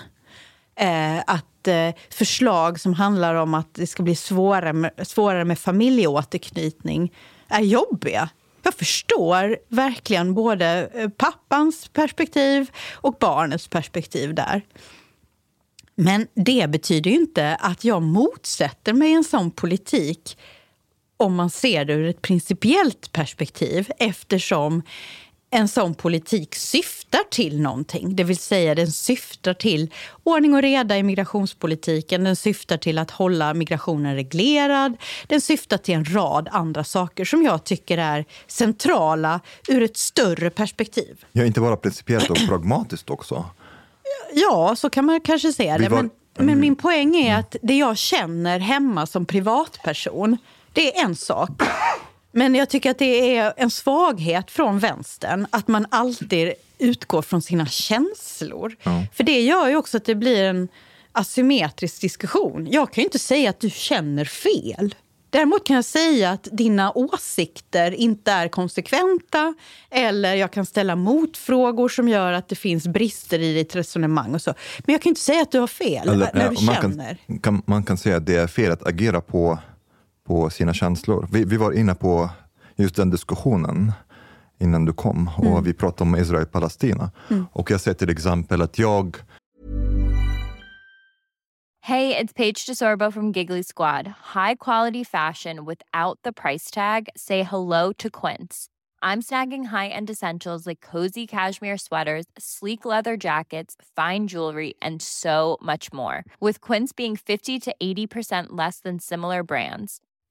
eh, att eh, förslag som handlar om att det ska bli svårare med, svårare med familjeåterknytning är jobbiga. Jag förstår verkligen både eh, pappans perspektiv och barnets perspektiv där. Men det betyder ju inte att jag motsätter mig en sån politik om man ser det ur ett principiellt perspektiv eftersom en sån politik syftar till någonting. Det vill säga den syftar till ordning och reda i migrationspolitiken. Den syftar till att hålla migrationen reglerad. Den syftar till en rad andra saker som jag tycker är centrala ur ett större perspektiv. Ja, inte bara principiellt och pragmatiskt också. Ja, så kan man kanske se det. var- Men, men min poäng är att det jag känner hemma som privatperson, det är en sak. Men jag tycker att det är en svaghet från vänstern att man alltid utgår från sina känslor. För det gör ju också att det blir en asymmetrisk diskussion. Jag kan ju inte säga att du känner fel. Däremot kan jag säga att dina åsikter inte är konsekventa eller jag kan ställa motfrågor som gör att det finns brister i ditt resonemang. och så. Men jag kan inte säga att du har fel Eller, när ja, du man, känner. kan, kan, man kan säga att det är fel att agera på, på sina känslor. Vi, vi var inne på just den diskussionen innan du kom och Mm. vi pratade om Israel-Palestina. Mm. Och jag säger till exempel att jag Hey, it's Paige DeSorbo from Giggly Squad. High quality fashion without the price tag. Say hello to Quince. I'm snagging high-end essentials like cozy cashmere sweaters, sleek leather jackets, fine jewelry, and so much more. With Quince being 50 to 80% less than similar brands.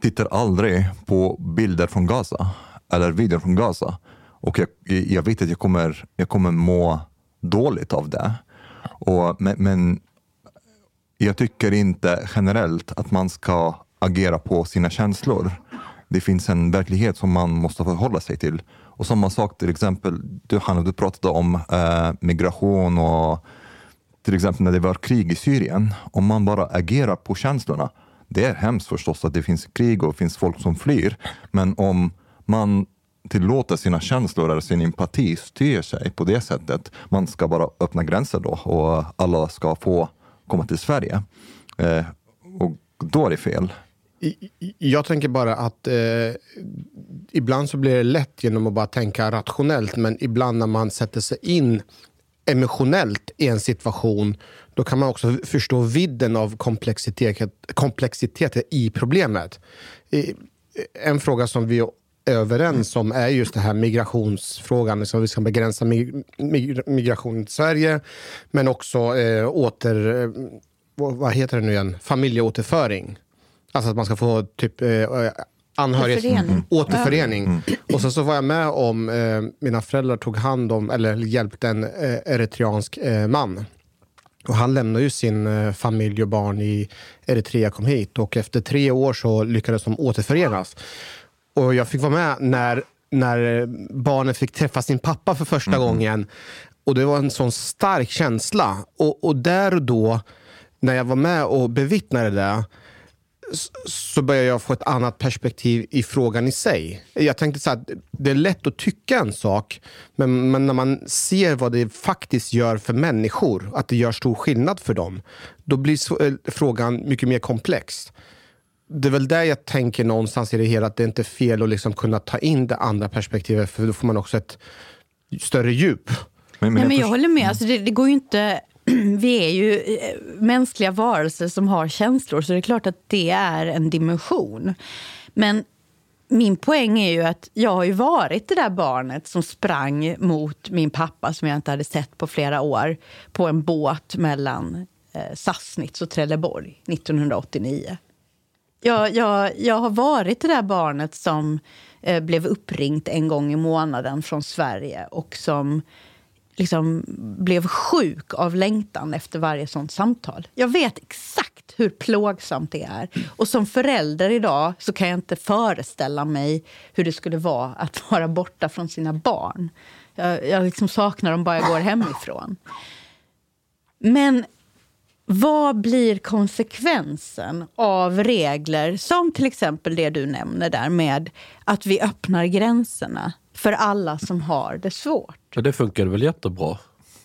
Tittar aldrig på bilder från Gaza eller videor från Gaza. Och jag, jag vet att jag kommer, jag kommer må dåligt av det. Och, men, men jag tycker inte generellt att man ska agera på sina känslor. Det finns en verklighet som man måste förhålla sig till. Och samma sak till exempel, du Hanna, du pratade om eh, migration och till exempel när det var krig i Syrien. Om man bara agerar på känslorna, det är hemskt förstås att det finns krig och finns folk som flyr. Men om man tillåter sina känslor eller sin empati styr sig på det sättet, man ska bara öppna gränser då och alla ska få komma till Sverige. Eh, och då är det fel. Jag tänker bara att eh, ibland så blir det lätt genom att bara tänka rationellt, men ibland när man sätter sig in emotionellt i en situation, då kan man också förstå vidden av komplexitet, komplexiteten i problemet. En fråga som vi är överens om är just det här migrationsfrågan. Så vi ska begränsa mig- mig- migration till Sverige, men också eh, åter... Eh, vad heter det nu igen? Familjeåterföring. Alltså att man ska få typ eh, anhöriga... Återförening. Återförening. Och sen så var jag med om, eh, mina föräldrar tog hand om, eller hjälpte en eh, eritreansk eh, man. Och han lämnade ju sin eh, familj och barn i Eritrea, kom hit. Och efter tre år så lyckades de återförenas. Och jag fick vara med när, när barnen fick träffa sin pappa för första gången. Och det var en sån stark känsla. Och, och där och då, när jag var med och bevittnade det, så började jag få ett annat perspektiv i frågan i sig. Jag tänkte så här, att det är lätt att tycka en sak, men, men när man ser vad det faktiskt gör för människor, att det gör stor skillnad för dem, då blir eh, frågan mycket mer komplex. Det är väl där jag tänker någonstans i det hela, att det inte är fel att liksom kunna ta in det andra perspektivet, för då får man också ett större djup. Men, Nej, men jag håller med. Alltså, det, det går ju inte... vi är ju eh, mänskliga varelser som har känslor, så det är klart att det är en dimension. Men min poäng är ju att jag har ju varit det där barnet som sprang mot min pappa som jag inte hade sett på flera år på en båt mellan eh, Sassnitz och Trelleborg 1989. Jag, jag, jag har varit det där barnet som eh, blev uppringt en gång i månaden från Sverige och som liksom blev sjuk av längtan efter varje sånt samtal. Jag vet exakt hur plågsamt det är. Och som förälder idag så kan jag inte föreställa mig hur det skulle vara att vara borta från sina barn. Jag, jag liksom saknar dem bara jag går hemifrån. Men vad blir konsekvensen av regler som till exempel det du nämner där med att vi öppnar gränserna för alla som har det svårt? Ja, det funkade väl jättebra?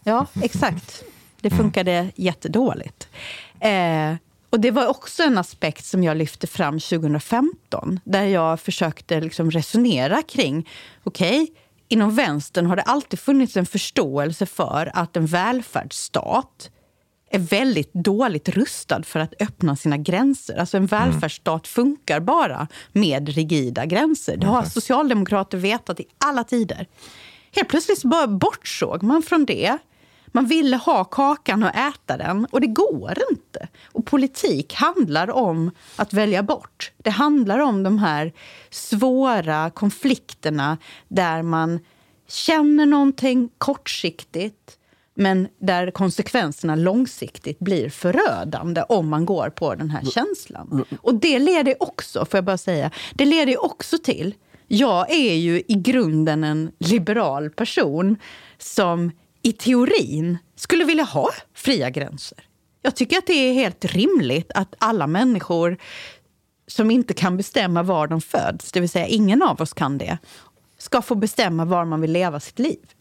Ja, exakt. Det funkade jättedåligt. Eh, och det var också en aspekt som jag lyfte fram 2015 där jag försökte liksom resonera kring, okej, okay, inom vänstern har det alltid funnits en förståelse för att en välfärdsstat är väldigt dåligt rustad för att öppna sina gränser. Alltså en välfärdsstat funkar bara med rigida gränser. Det har socialdemokrater vetat i alla tider. Helt plötsligt så bara bortsåg man från det. Man ville ha kakan och äta den och det går inte. Och politik handlar om att välja bort. Det handlar om de här svåra konflikterna där man känner någonting kortsiktigt men där konsekvenserna långsiktigt blir förödande om man går på den här känslan. Och det leder också, får jag bara säga, det leder också till... Jag är ju i grunden en liberal person som i teorin skulle vilja ha fria gränser. Jag tycker att det är helt rimligt att alla människor som inte kan bestämma var de föds, det vill säga ingen av oss kan det, ska få bestämma var man vill leva sitt liv.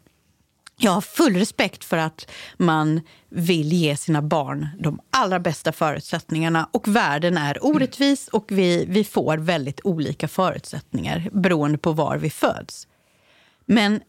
Jag har full respekt för att man vill ge sina barn de allra bästa förutsättningarna. Och världen är orättvis och vi, vi får väldigt olika förutsättningar beroende på var vi föds. Men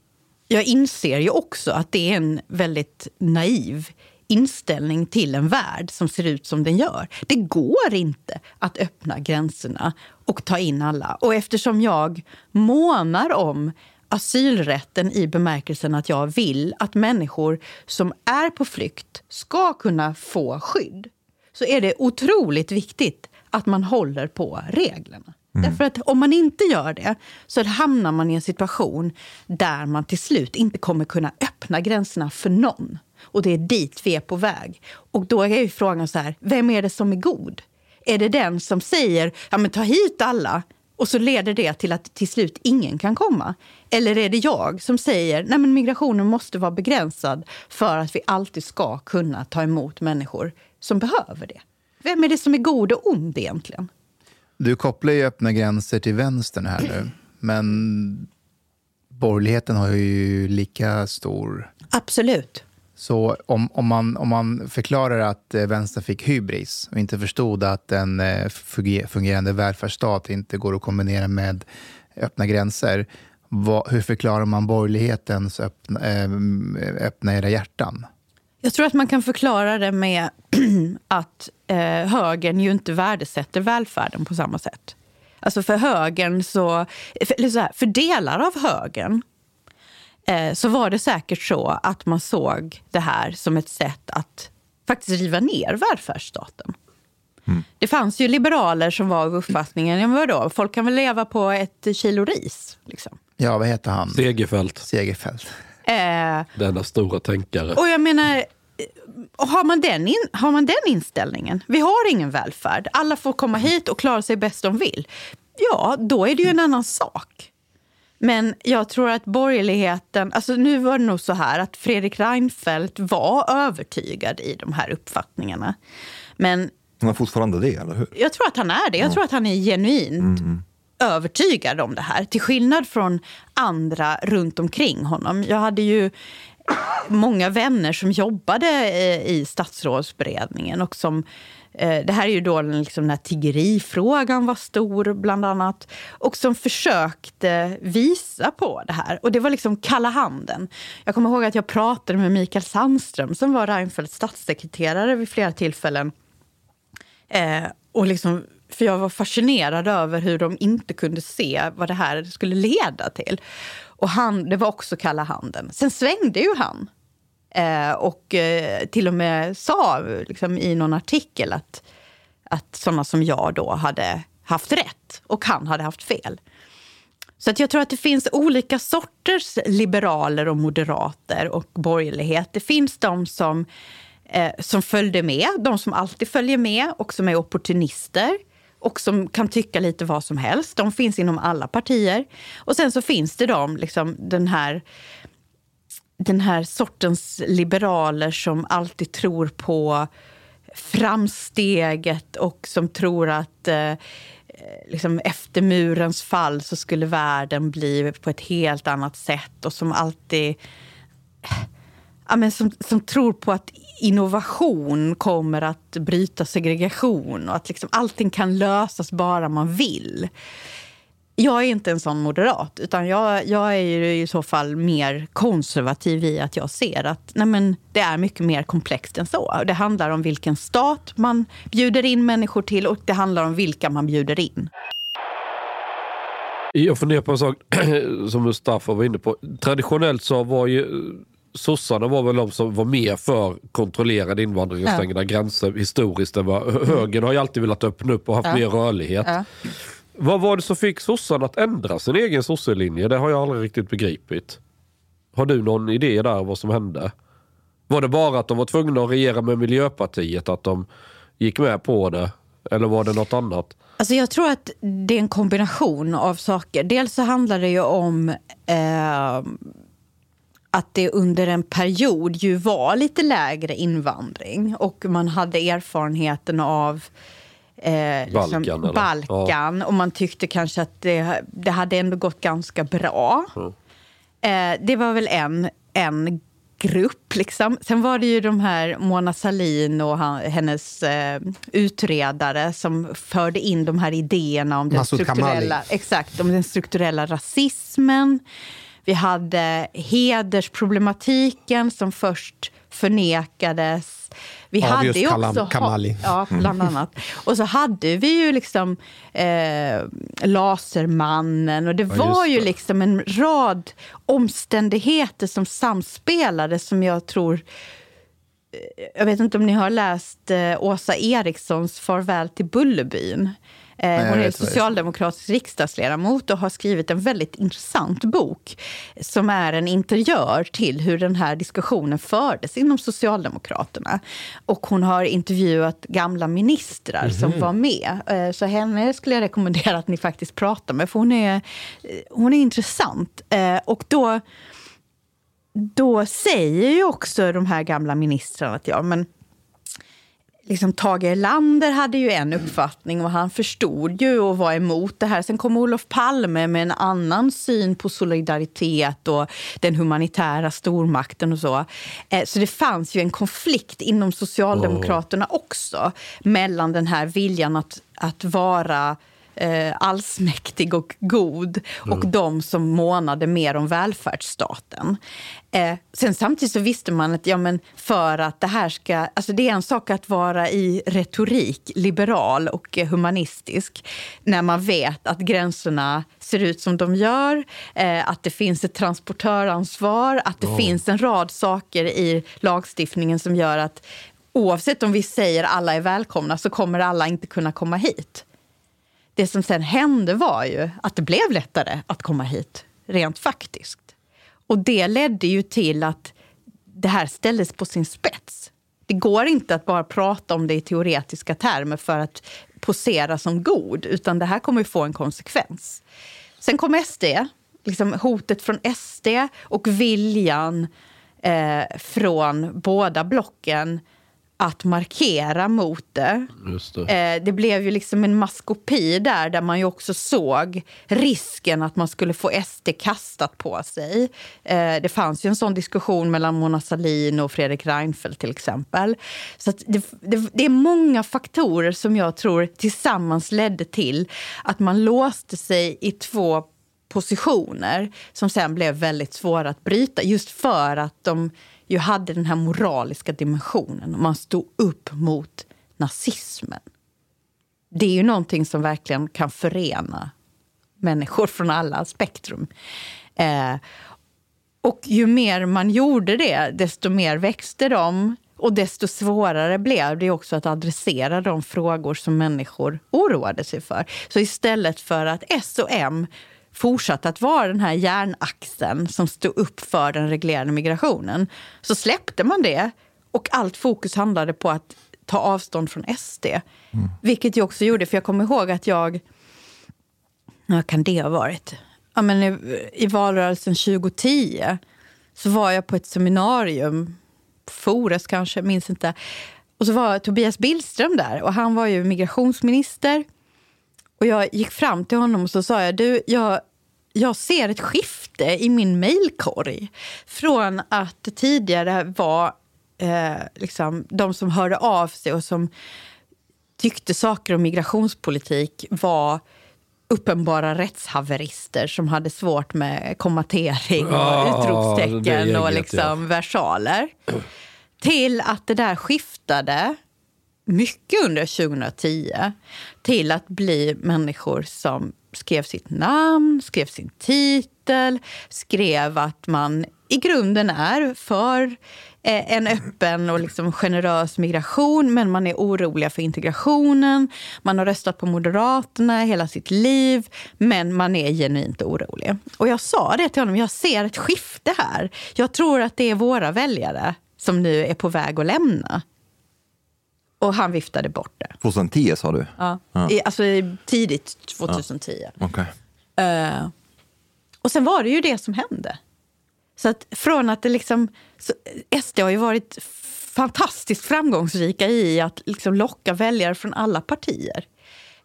jag inser ju också att det är en väldigt naiv inställning till en värld som ser ut som den gör. Det går inte att öppna gränserna och ta in alla. Och eftersom jag månar om asylrätten i bemärkelsen att jag vill att människor som är på flykt ska kunna få skydd så är det otroligt viktigt att man håller på reglerna. Mm. Därför att om man inte gör det så hamnar man i en situation där man till slut inte kommer kunna öppna gränserna för någon. Och det är dit vi är på väg. Och då är ju frågan så här, vem är det som är god? Är det den som säger, ja men ta hit alla, och så leder det till att till slut ingen kan komma? Eller är det jag som säger att migrationen måste vara begränsad för att vi alltid ska kunna ta emot människor som behöver det? Vem är det som är god och ond egentligen? Du kopplar ju öppna gränser till vänstern här nu. Men borgerligheten har ju lika stor... Absolut. Så om, om, man, om man förklarar att eh, vänstern fick hybris och inte förstod att en eh, fungerande välfärdsstat inte går att kombinera med öppna gränser, vad, hur förklarar man borgerlighetens öppna, eh, öppna era hjärtan? Jag tror att man kan förklara det med att eh, högern ju inte värdesätter välfärden på samma sätt. Alltså för högern så, för, så här, för delar av högern eh, så var det säkert så att man såg det här som ett sätt att faktiskt riva ner välfärdsstaten. Mm. Det fanns ju liberaler som var av uppfattningen, ja, vadå, folk kan väl leva på ett kilo ris. Liksom. Ja, vad heter han? Segerfält. Segerfält. Eh, Denna stora tänkare. Och jag menar, eh, har man, den in, har man den inställningen, vi har ingen välfärd, alla får komma hit och klara sig bäst de vill. Ja, då är det ju en annan sak. Men jag tror att borgerligheten... Alltså nu var det nog så här att Fredrik Reinfeldt var övertygad i de här uppfattningarna. Men... Han är fortfarande det, eller hur? Jag tror att han är det. Jag tror att han är genuint mm. övertygad om det här. Till skillnad från andra runt omkring honom. Jag hade ju många vänner som jobbade i statsrådsberedningen och som Eh, det här är ju då liksom när tiggerifrågan var stor, bland annat. Och som försökte visa på det här. Och det var liksom kalla handen. Jag kommer ihåg att jag pratade med Mikael Sandström som var Reinfeldts statssekreterare vid flera tillfällen. Eh, och liksom, för jag var fascinerad över hur de inte kunde se vad det här skulle leda till. Och han, det var också kalla handen. Sen svängde ju han. Eh, och eh, till och med sa liksom, i någon artikel att, att sådana som jag då hade haft rätt och han hade haft fel. Så att jag tror att det finns olika sorters liberaler och moderater och borgerlighet. Det finns de som, eh, som följde med, de som alltid följer med och som är opportunister och som kan tycka lite vad som helst. De finns inom alla partier. Och sen så finns det de, liksom, den här den här sortens liberaler som alltid tror på framsteget och som tror att eh, liksom efter murens fall så skulle världen bli på ett helt annat sätt och som alltid ja, men som, som tror på att innovation kommer att bryta segregation och att liksom allting kan lösas bara man vill. Jag är inte en sån moderat, utan jag, jag är i så fall mer konservativ i att jag ser att nej men, det är mycket mer komplext än så. Det handlar om vilken stat man bjuder in människor till och det handlar om vilka man bjuder in. Jag funderar på en sak som Mustafa var inne på. Traditionellt så var ju sossarna var väl de som var mer för kontrollerad invandring och Ja. stängda gränser historiskt. Än vad, högern har ju alltid velat öppna upp och haft Ja. mer rörlighet. Ja. Vad var det som fick sossarna att ändra sin egen sosselinje? Det har jag aldrig riktigt begripit. Har du någon idé där vad som hände? Var det bara att de var tvungna att regera med Miljöpartiet, att de gick med på det? Eller var det något annat? Alltså jag tror att det är en kombination av saker. Dels så handlar det ju om eh, att det under en period ju var lite lägre invandring och man hade erfarenheten av eh, liksom Balkan, eller? Balkan och man tyckte kanske att det, det hade ändå gått ganska bra. Eh, det var väl en, en grupp. Liksom. Sen var det ju de här Mona Sahlin och han, hennes eh, utredare som förde in de här idéerna om den, strukturella, Kamali. exakt, om den strukturella rasismen. Vi hade hedersproblematiken som först förnekades. Vi Av hade just ju också, Kamali. Ja, bland annat. Och så hade vi ju liksom eh, Lasermannen och det Ja, var ju det. liksom en rad omständigheter som samspelade som jag tror eh, jag vet inte om ni har läst eh, Åsa Erikssons Farväl till Bullerbyn. Eh, jag hon är socialdemokratisk riksdagsledamot och har skrivit en väldigt intressant bok som är en interiör till hur den här diskussionen fördes inom Socialdemokraterna. Och hon har intervjuat gamla ministrar som Mhm. var med. Eh, Så henne skulle jag rekommendera att ni faktiskt pratar med, för hon är, eh, hon är intressant. Och då då säger ju också de här gamla ministrarna att ja, men liksom Tage Erlander hade ju en uppfattning och han förstod ju och var emot det här. Sen kom Olof Palme med en annan syn på solidaritet och den humanitära stormakten och så. Eh, Så det fanns ju en konflikt inom Socialdemokraterna också mellan den här viljan att, att vara eh, allsmäktig och god och de som månade mer om välfärdsstaten. Eh, sen samtidigt så visste man att ja, men för att det här ska... Alltså det är en sak att vara i retorik liberal och humanistisk när man vet att gränserna ser ut som de gör, eh, att det finns ett transportöransvar, att det Ja. finns en rad saker i lagstiftningen som gör att oavsett om vi säger alla är välkomna så kommer alla inte kunna komma hit. Det som sen hände var ju att det blev lättare att komma hit, rent faktiskt. Och det ledde ju till att det här ställdes på sin spets. Det går inte att bara prata om det i teoretiska termer för att posera som god, utan det här kommer ju få en konsekvens. Sen kom SD, liksom hotet från SD och viljan eh, från båda blocken att markera mot det. Det. Eh, det blev ju liksom en maskopi där, där man ju också såg risken att man skulle få SD kastat på sig. Eh, det fanns ju en sån diskussion mellan Mona Sahlin och Fredrik Reinfeldt till exempel. Så det, det, det är många faktorer som jag tror tillsammans ledde till att man låste sig i två positioner som sen blev väldigt svåra att bryta just för att de ju hade den här moraliska dimensionen. Man stod upp mot nazismen. Det är ju någonting som verkligen kan förena människor från alla spektrum. Eh, och ju mer man gjorde det, desto mer växte de och desto svårare blev det också att adressera de frågor som människor oroade sig för. Så istället för att S och M fortsatte att vara den här järnaxeln som stod upp för den reglerade migrationen. Så släppte man det och allt fokus handlade på att ta avstånd från SD. Mm. Vilket jag också gjorde, för jag kommer ihåg att jag... Vad kan det ha varit? Ja, men i, I valrörelsen 2010 så var jag på ett seminarium, Fores kanske, minns inte. Och så var Tobias Billström där och han var ju migrationsminister. Och jag gick fram till honom och så sa jag, du, jag, jag ser ett skifte i min mejlkorg. Från att tidigare var eh, liksom, de som hörde av sig och som tyckte saker om migrationspolitik var uppenbara rättshaverister som hade svårt med kommatering och Ja, utropstecken och liksom versaler. Till att det där skiftade mycket under 2010 till att bli människor som skrev sitt namn, skrev sin titel, skrev att man i grunden är för eh, en öppen och liksom generös migration men man är oroliga för integrationen. Man har röstat på Moderaterna hela sitt liv men man är genuint orolig. Och jag sa det till honom, jag ser ett skifte här. Jag tror att det är våra väljare som nu är på väg att lämna. Och han viftade bort det. 2010 sa du? Ja. Ja. I, alltså tidigt 2010. Okej. Eh, och sen var det ju det som hände. Så att från att det liksom... Så SD har ju varit fantastiskt framgångsrika i att liksom locka väljare från alla partier.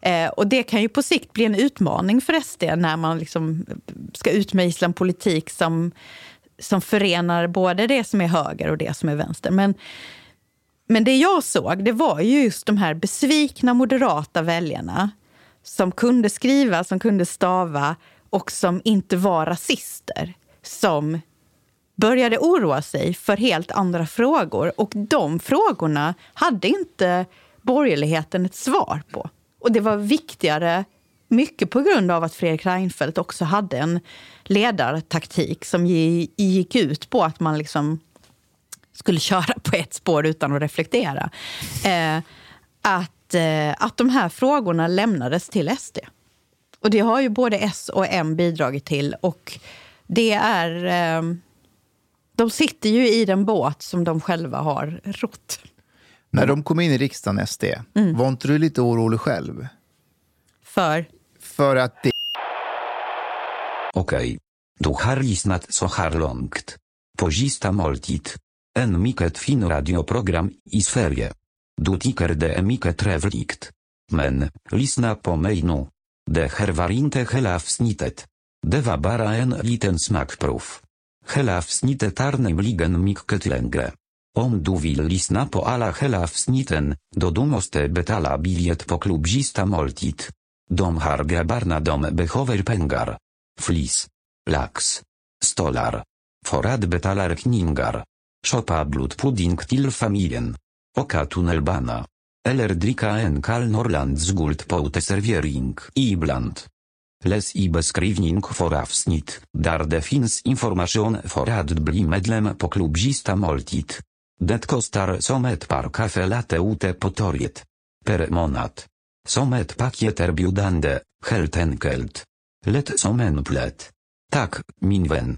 Eh, och det kan ju på sikt bli en utmaning för SD när man liksom ska utmejsla en politik som, som förenar både det som är höger och det som är vänster. Men, men det jag såg, det var ju just de här besvikna moderata väljarna som kunde skriva, som kunde stava och som inte var rasister. Som började oroa sig för helt andra frågor. Och de frågorna hade inte borgerligheten ett svar på. Och det var viktigare, mycket på grund av att Fredrik Reinfeldt också hade en ledartaktik som gick ut på att man liksom skulle köra på ett spår utan att reflektera. Eh, att, eh, att de här frågorna lämnades till SD. Och det har ju både S och M bidragit till. Och det är... Eh, de sitter ju i den båt som de själva har rott. När de kom in i riksdagen, SD, Mm. var inte du lite orolig själv? För? För att det... Okej. Du har lyssnat så här långt. På sista måltid. En mycket fin radioprogram i Sverige. Du tycker det är mycket trevligt. Men, lyssna på mig nu. Det här var inte hela avsnittet. Det var bara en liten smakprov. Hela avsnittet är nämligen mycket längre. Om du vill lyssna på alla hela avsnitten, då du måste betala biljet på klubb sista måltid. De har grabbarna de behöver pengar. Flis. Lax. Stolar. För att betala Chopa Shoppa blodpudding till familjen. Oka tunnelbana. Eller dricka en kall Norrlands guld på uteservering ibland. Les i beskrivning för avsnitt, där det finns information för att bli medlem på klubb Sista måltid. Det kostar som ett par kaffe latte ute på torget. Per månad. Som ett paket erbjudande, helt enkelt. Lätt som en plätt. Tack, min vän.